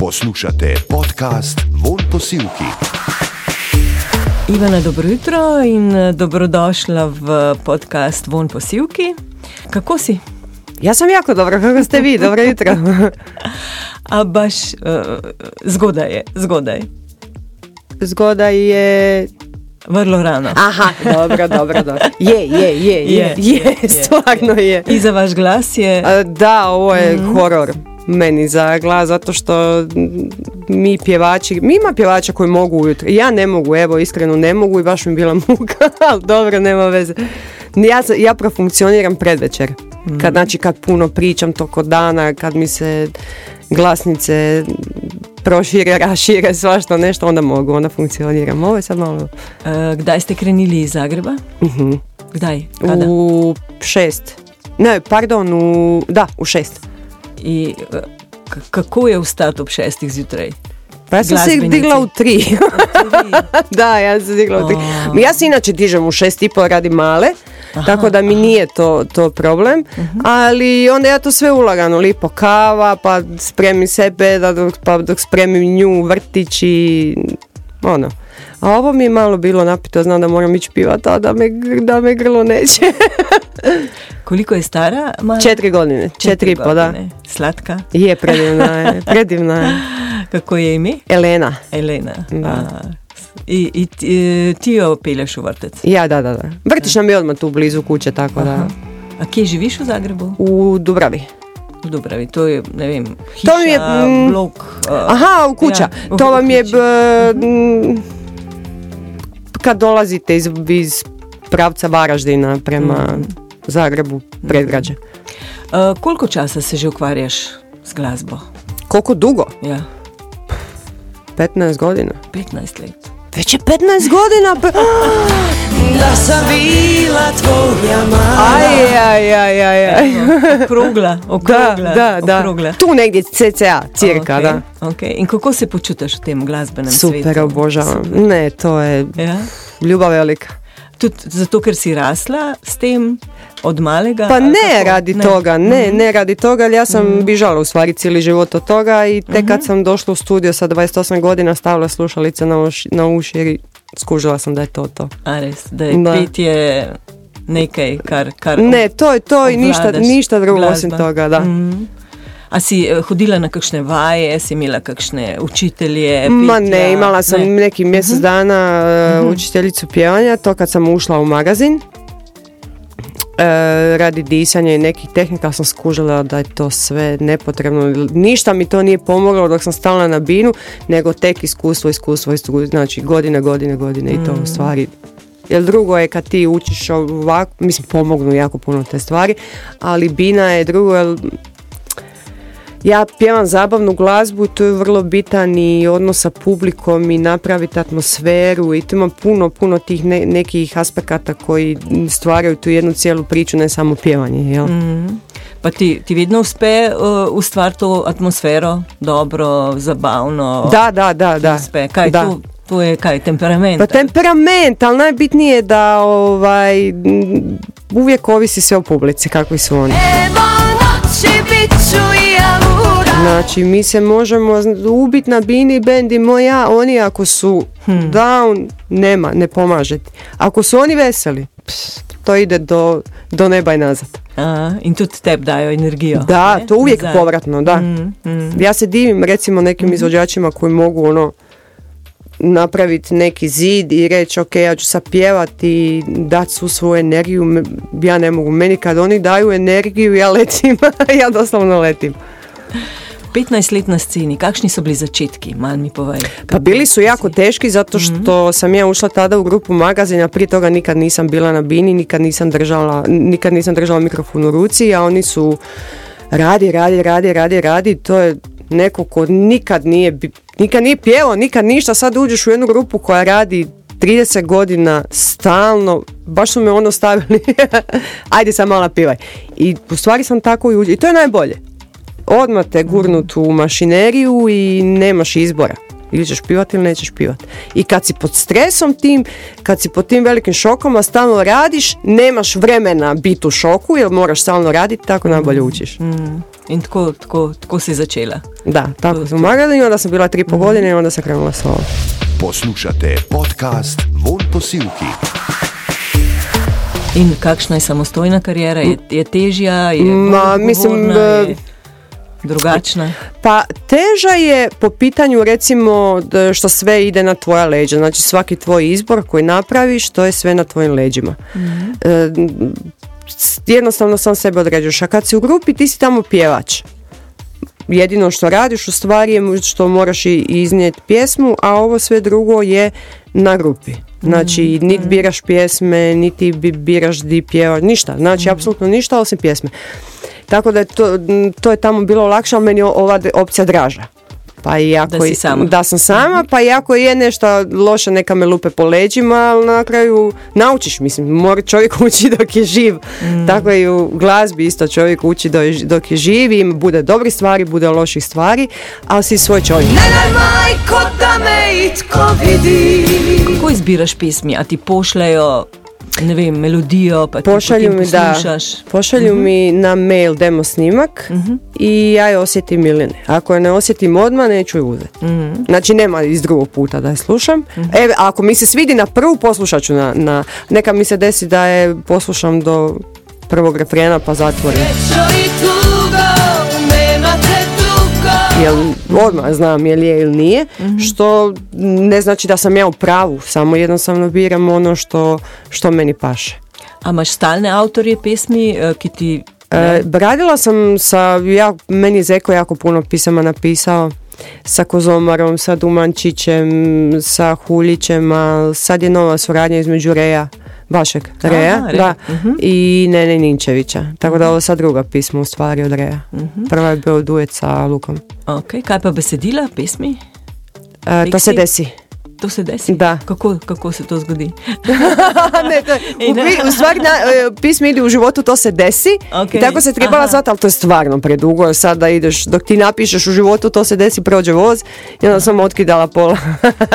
Poslušate podcast Von Posilki. Ivana, dobro jutro in eh, dobrodošla v podcast Von Posilki. Kako si? Ja sam jako dobro, kako ste vi? Dobro jutro. A baš uh, zgodaj je, zgodaj. Zgodaj je... Vrlo rano. Aha, dobro, dobro, dobro. Je, je, je, je, je, stvarno je. I za vaš glas je... A, Da, ovo je horor meni za glas, zato što mi pjevači, mi ima pjevača koji mogu ujutro, ja ne mogu, evo iskreno ne mogu i baš mi bila muka, ali dobro, nema veze. Ja, ja profunkcioniram predvečer, kad, znači kad puno pričam toko dana, kad mi se glasnice prošire, rašire, svašta nešto, onda mogu, onda funkcioniram. Ovo je sad malo kdaj ste krenili iz Zagreba? Mhm. Kdaj? Kada? u šest. Ne, pardon, u, da, u šest. I k- kako je vstati ob šestih zjutraj? Pa ja sam se digla u tri. da, ja sam se digla u tri. Ja se inače dižem u šest i pol radi male, tako da mi nije to, to problem, ali onda ja to sve ulagano, lipo kava, pa spremim sebe, da dok, pa dok spremim nju, vrtić i ono. A ovo mi je malo bilo napito, znam da moram ići pivat, a da me, da me grlo neće. Koliko je stara? Maja? Četiri godine, četiri i pol, da. Slatka. Je, predivna je, predivna je. Kako je ime? Elena. Elena. Da. A, I, i ti, ti jo pelješ u vrtec. Ja, da, da, da. Vrtić nam je odmah tu blizu kuće, tako da. A kje živiš u Zagrebu? U Dubravi. Dubravi, to je, ne vem, hiša, To mi je, mm, blok. uh, Aha, u kuća. Ja, to vam je kući. b- m, kad dolazite iz, iz pravca Varaždina prema Mm. Zagrebu, predgrađe. Uh, koliko časa se že ukvarjaš s glasbo? Koliko dugo? Ja, 15 godina. 15 let. Već je 15 godina. pe- Da sam bila tvoja mala Aj, aj, aj, aj, aj. Okrogla, okrogla. Da, da, da. okrogla. Tu negdje cca, cirka, Ok, da. ok. In kako se počutiš v tem glasbenem Super, svetu? obožavam. Super. Ne, to je Ja? ljubav velika. Tudi zato, ker si rasla s tem od malega? Pa ne kako? radi Ne. toga, ne, Mhm. ne radi toga, ali ja sam bižala u stvari cijeli život od toga i tek kad sam došla u studio sa 28 godina stavila slušalice na, uši, na uši i skužila sam da je to to. A res, da je Da. petje nekaj, kar... kar Ne, to je to i ništa, ništa drugo osim toga, da. Mhm. A si eh, hodila na kakšne vaje, si imela kakšne učitelje? Ma ne, imala sam Ne. Mhm. neki mjesec dana uh, učiteljicu pjevanja, to kad sam ušla u magazin. E, radi disanja i nekih tehnika sam skužila da je to sve nepotrebno. Ništa mi to nije pomoglo dok sam stala na binu, nego tek iskustvo, iskustvo, iskustvo znači godine, godine, godine i to u stvari. Jer drugo je kad ti učiš ovako, mislim pomognu jako puno te stvari, ali bina je drugo, jer ja pjevam zabavnu glazbu i tu je vrlo bitan i odnos sa publikom i napraviti atmosferu i tu ima puno, puno tih ne- nekih aspekata koji stvaraju tu jednu cijelu priču, ne samo pjevanje, jel? Pa ti, ti vedno uspe uh, ustvariti to atmosfero, dobro, zabavno. Da, da, da, da. Uspe. Kaj da. to, to je kaj, temperament? Pa temperament, ali najbitnije je da ovaj, uvijek ovisi sve o publici, kakvi su oni. Evo Znači, mi se možemo ubiti na bini, bendi moja, oni ako su down, nema, ne pomože ti. Ako su oni veseli, ps, to ide do, do neba i nazad. A, in tudi tebi dajo energijo. Da, ne? to uvijek Nazaj. povratno, da. Mm, mm. Ja se divim recimo nekim izvođačima koji mogu ono napraviti neki zid i reći ok, ja ću sad pjevati i dati svu svoju energiju, ja ne mogu. Meni kad oni daju energiju, ja letim, ja doslovno letim. 15 let na sceni, kakšni so bili začetki? Mal mi povej. Pa bili su jako teški zato što sam ja ušla tada u grupu magazina, prije toga nikad nisam bila na bini, nikad nisam držala, nikad nisam držala mikrofon u ruci, a oni su radi, radi, radi, radi, radi, to je neko ko nikad nije, nikad nije pjevao, nikad ništa, sad uđeš u jednu grupu koja radi 30 godina stalno, baš su me ono stavili, ajde sad malo pivaj. I u stvari sam tako i uđe, i to je najbolje. Odmah te gurnut u mašineriju i nemaš izbora. Ili ćeš pivat ili nećeš pivat. I kad si pod stresom tim, kad si pod tim velikim šokom, a stalno radiš, nemaš vremena biti u šoku jer moraš stalno raditi, tako najbolje učiš. In tako, tako, tako si začela. Da, tako sam u Magadinu, onda sam bila tri po godine i onda sam krenula solo. Poslušate podcast Von Posilki. In kakšna je samostojna karijera? Je, je težja, je Ma, mislim, da- je drugačna? Pa teža je po pitanju recimo što sve ide na tvoja leđa. Znači svaki tvoj izbor koji napraviš, to je sve na tvojim leđima. E, s- jednostavno sam sebe određuješ. A kad si u grupi ti si tamo pjevač. Jedino što radiš u stvari je što moraš i iznijeti pjesmu, a ovo sve drugo je na grupi. Znači, niti biraš pjesme, niti bi- biraš di pjevaš, ništa. Znači, apsolutno ništa osim pjesme. Tako da je to, to je tamo bilo lakše, ali meni je ova opcija draža. Pa i ako Da si sama. da sam sama, pa i ako je nešto loše, neka me lupe po leđima, ali na kraju naučiš, mislim, mora čovjek ući dok je živ. Tako i u glazbi isto čovjek uči do- dok je živ, i bude dobrih stvari, bude loših stvari, ali si svoj čovjek. Ne daj majko da me itko vidi Kako izbiraš pesmi? A ti pošljajo, ne vem, melodijo, pa ti Pošalju potem mi, da, poslušaš? pošalju mi na mail demo snimak i ja je osjetim ili ne. Ako je ne osjetim odmah, neću je uzeti. Znači nema iz drugog puta da je slušam. E, ako mi se svidi na prvu, poslušat ću na, na... Neka mi se desi da je poslušam do prvog refrena pa zatvorim. Jel odmah znam je li je ili nije, što ne znači da sam ja u pravu, samo jednostavno biram ono što, što meni paše. A imaš stalne avtorje pesmi, eh, ki ti... E, radila sam sa, ja, meni je Zeko jako puno pisama napisao, sa Kozomarom, sa Dumančićem, sa Huljićem, a sad je nova suradnja između Reja, vašeg Reja, Aha, da, i Nene Ninčevića. Tako da ovo sad druga pisma u stvari od Reja. Prva je bio duet sa Lukom. Ok, kaj pa besedila pesmi? E, to se desi. To se desi? Da. Kako, kako se to zgodi? ne, to u, pi- u stvari na, e, pismi ide u životu, to se desi Ok, i tako se trebala zvati, ali to je stvarno predugo. Sad da ideš, dok ti napišeš u životu, to se desi, prođe voz i onda sam otkidala pola,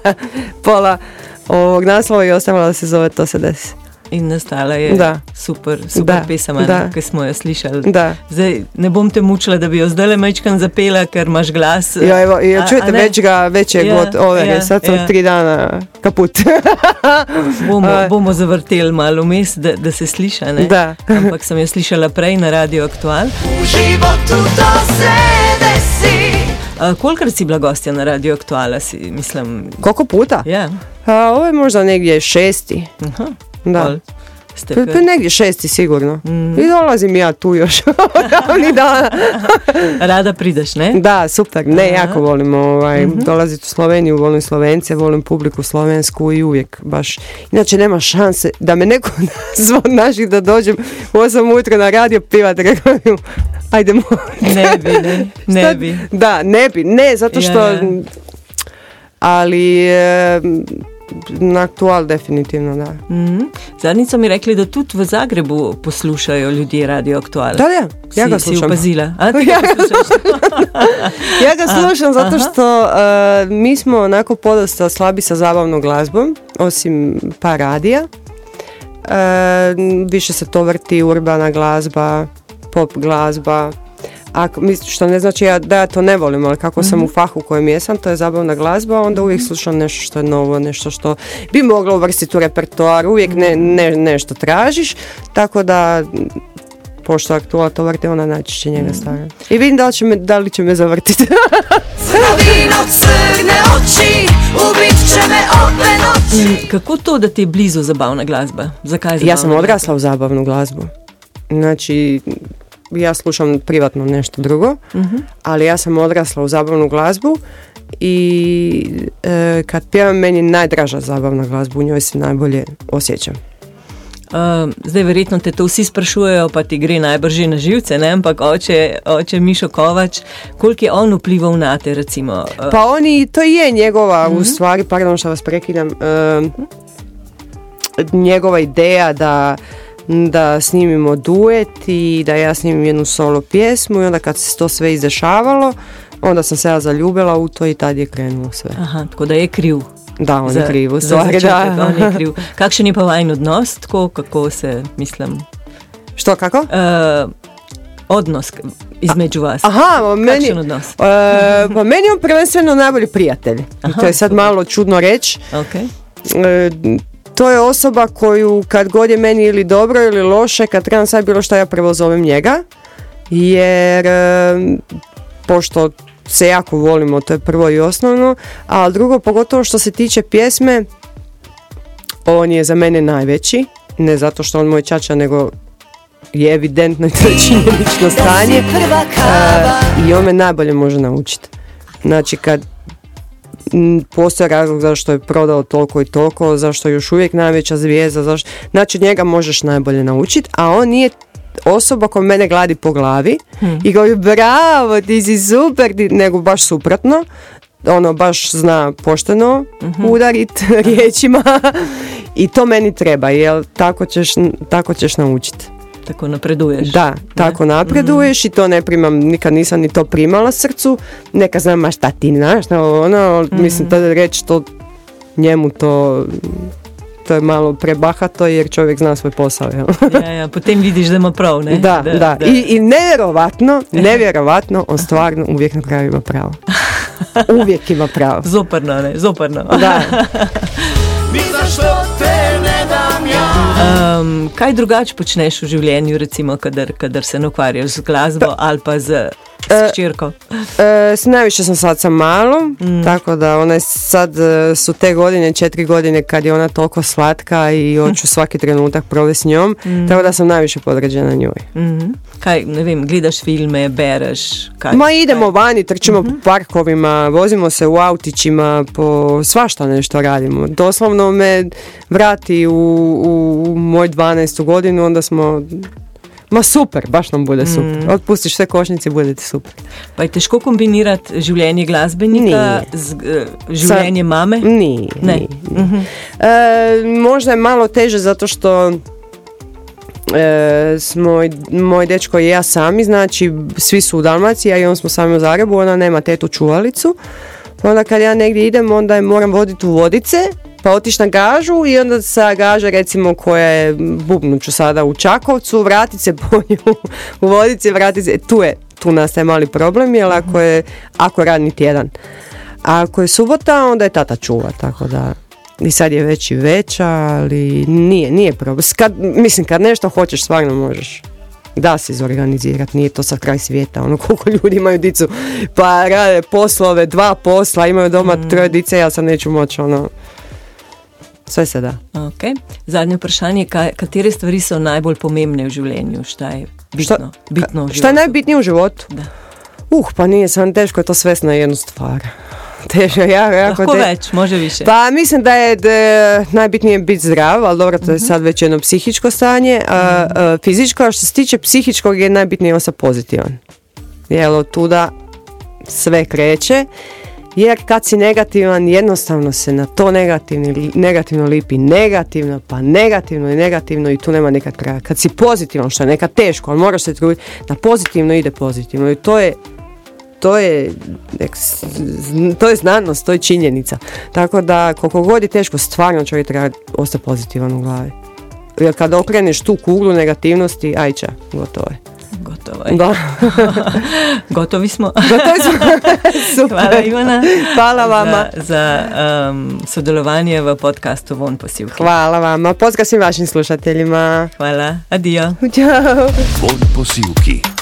pola ovog naslova i ostavila da se zove to se desi. In nastala je Da. super, super Da, pesem, da. ki smo jo slišali. Da. Zdaj, ne bom te mučila, da bi jo zdaj le majčkan zapela, ker imaš glas. Ja, evo, i A- čujete, a ne? već ga, već je Ja, god ove, ja, sad sam ja. tri dana kaput. Bomo, A- bomo zavrteli malo vmes, da, da se sliša. Ne? Da. Ampak sem jo slišala prej na Radio Aktual. U životu to se desi A, kolikrat si bila gostja na Radio Aktuala, si, mislim. Koliko puta? Ja, A, ovo je možda negdje šesti. aha. Da. ste Pa, pa negdje šesti sigurno. Mm. I dolazim ja tu još. Dana. Rada prideš, ne? Da, super. Ne, Aha. jako volim ovaj, Mhm. dolaziti u Sloveniju, volim Slovence, volim publiku slovensku i uvijek baš. Inače nema šanse da me neko zvo naših da dođem u 8 ujutro na radio pivat, mu, ajdemo. Ne bi, ne, ne Šta- bi. Da, ne bi, ne, zato Ja, što... ja. Ali e, na aktual definitivno, da. Mhm. Zadnjič so mi rekli, da tudi v Zagrebu poslušajo ljudje Radio Aktual. Da, da, ja ga si, si slušam. opazila. A, Ja ga? Ja ga slušam zato što e, mi smo onako podosta slabi sa zabavnom glazbom, osim par radija. E, više se to vrti urbana glazba, pop glazba. Mis- što ne znači ja, da ja to ne volim, ali kako sam u fahu u kojem jesam, to je zabavna glazba, onda uvijek slušam nešto što je novo, nešto što bi moglo uvrstiti u repertoar, uvijek ne, ne, nešto tražiš, tako da pošto aktuala to vrti, onda najčešće njega stavljam. I vidim da li će me, da li će me zavrtiti. Vino crne oči Ubit će me ove noći Kako to, da ti je blizu zabavna glasba? Zakaj zabavna ja sam odrasla u zabavnu glazbu. Znači, ja slušam privatno nešto drugo, ali ja sam odrasla u zabavnu glazbu i e, kad pjevam meni najdraža zabavna glazba, u njoj se najbolje osjećam. Uh, zdaj, verjetno te to vsi sprašujejo, pa ti gre najbrž na živce, ne? ampak oče, oče Mišo Kovač, koliko je on vplival na te, recimo? Uh, Pa oni, to je njegova, u stvari, pardon što vas prekidam, em, njegova ideja da da snimimo duet i da ja snimim jednu solo pjesmu i onda kad se to sve izdešavalo, onda sam se ja zaljubila u to i tad je krenulo sve. aha, tako da je kriv. Da, on za- je kriv, u stvari, da. on je kriv. Kakšen je pa vajen odnos, tako kako se, mislim. Što, kako? Uh, odnos između vas? Aha, meni, odnos? e, pa meni je on prvenstveno najbolji prijatelj. Aha, to je sad malo čudno reći. Ok. E, to je osoba koju kad god je meni ili dobro ili loše, kad trebam sad bilo šta ja prvo zovem njega. Jer pošto se jako volimo, to je prvo i osnovno, a drugo pogotovo što se tiče pjesme, on je za mene najveći, ne zato što on moj čača, nego je evidentno i to je činjenično stanje. E, I on me najbolje može naučiti. Znači kad m, postoji razlog zašto je prodao toliko i toliko, zašto je još uvijek najveća zvijezda, zašto... znači njega možeš najbolje naučiti, a on nije osoba koja mene gladi po glavi i govori bravo, ti si super, ti-" nego baš suprotno. Ono baš zna pošteno udarit riječima i to meni treba, jer tako ćeš, tako ćeš naučiti. Tako napreduješ. Da, tako napreduješ i to ne primam, nikad nisam ni to primala srcu. Neka znam, ma šta ti znaš, no, ono, mislim, tada reći to njemu to to je malo prebahato jer čovjek zna svoj posao. Jel? Ja, ja, potem vidiš da ima prav, ne? Da, da. I, I nevjerovatno, nevjerovatno, on stvarno uvijek na kraju ima pravo. Uvijek ima pravo. Zoprno, ne, zoprno. Da. Ni zašto te ne Um, kaj drugače počneš v življenju, recimo, kadar, kadar se ne ukvarjaš z glasbo ali pa z, s E? E, s- najviše sam sad sa malom, tako da ona je sad e, su te godine, četiri godine kad je ona toliko slatka i hoću svaki trenutak provesti s njom, tako da sam najviše podređena njoj. Mhm. Kaj, ne vem, gledaš filme, bereš? Kaj, Ma idemo vani, trčimo po parkovima, vozimo se u autićima, po svašta nešto radimo. Doslovno me vrati u, u, u moj 12. godinu, onda smo Ma super, baš nam bude super. Otpustiš sve košnice, bude ti super. Pa je težko kombinirati življenje glasbenika Nije. z eh, življenjem mame? Nije. Ne. E, možda je malo teže zato što e, smo, moj dečko i ja sami, znači svi su u Dalmaciji, a i on smo sami u Zagrebu, ona nema tetu čuvalicu. Onda kad ja negdje idem, onda je moram voditi u vodice, pa otići na gažu i onda sa gaže recimo koja je, bubnu ću sada u Čakovcu, vratit se po nju u vodice, vratit se, tu je, tu nastaje mali problem, jer ako je, ako je radni tjedan. A ako je subota, onda je tata čuva, tako da i sad je već i veća, ali nije, nije problem. Kad, mislim, kad nešto hoćeš, stvarno možeš. Da se izorganizirati, nije to sad kraj svijeta, ono koliko ljudi imaju dicu, pa rade poslove, dva posla, imaju doma troje dice, ja sad neću moći, ono, sve se da. Ok. Zadnje vprašanje, kaj, katere stvari so najbolj pomembne v življenju? Šta je bitno, bitno v Šta je najbitnije u životu? Da. Uh, pa nije, sam teško je to svesti na jednu stvar. Teško, ja, jako Lahko te- več, može više. Pa mislim da je da, najbitnije biti zdrav, ali dobro, to je sad već jedno psihičko stanje. A, a, fizičko, a što se tiče psihičkog je najbitnije ostati pozitivan. Jer od tuda sve kreće. Jer kad si negativan, jednostavno se na to negativni, negativno lipi negativno, pa negativno i negativno i tu nema nikad kraja. Kad si pozitivan, što je nekad teško, ali moraš se truditi, na pozitivno ide pozitivno i to je to je, to je znanost, to je činjenica. Tako da koliko god je teško, stvarno čovjek treba ostati pozitivan u glavi. Jer kad okreneš tu kuglu negativnosti, ajča, gotovo je. Gotovo je. Da. Gotovi smo. Gotovi smo. Hvala Ivana. Hvala vama. Za, za um, sodelovanje v podkastu Von posilki. Hvala vama. Pozdrav svim vašim slušateljima. Hvala. Adijo. Ćao. Von posilki.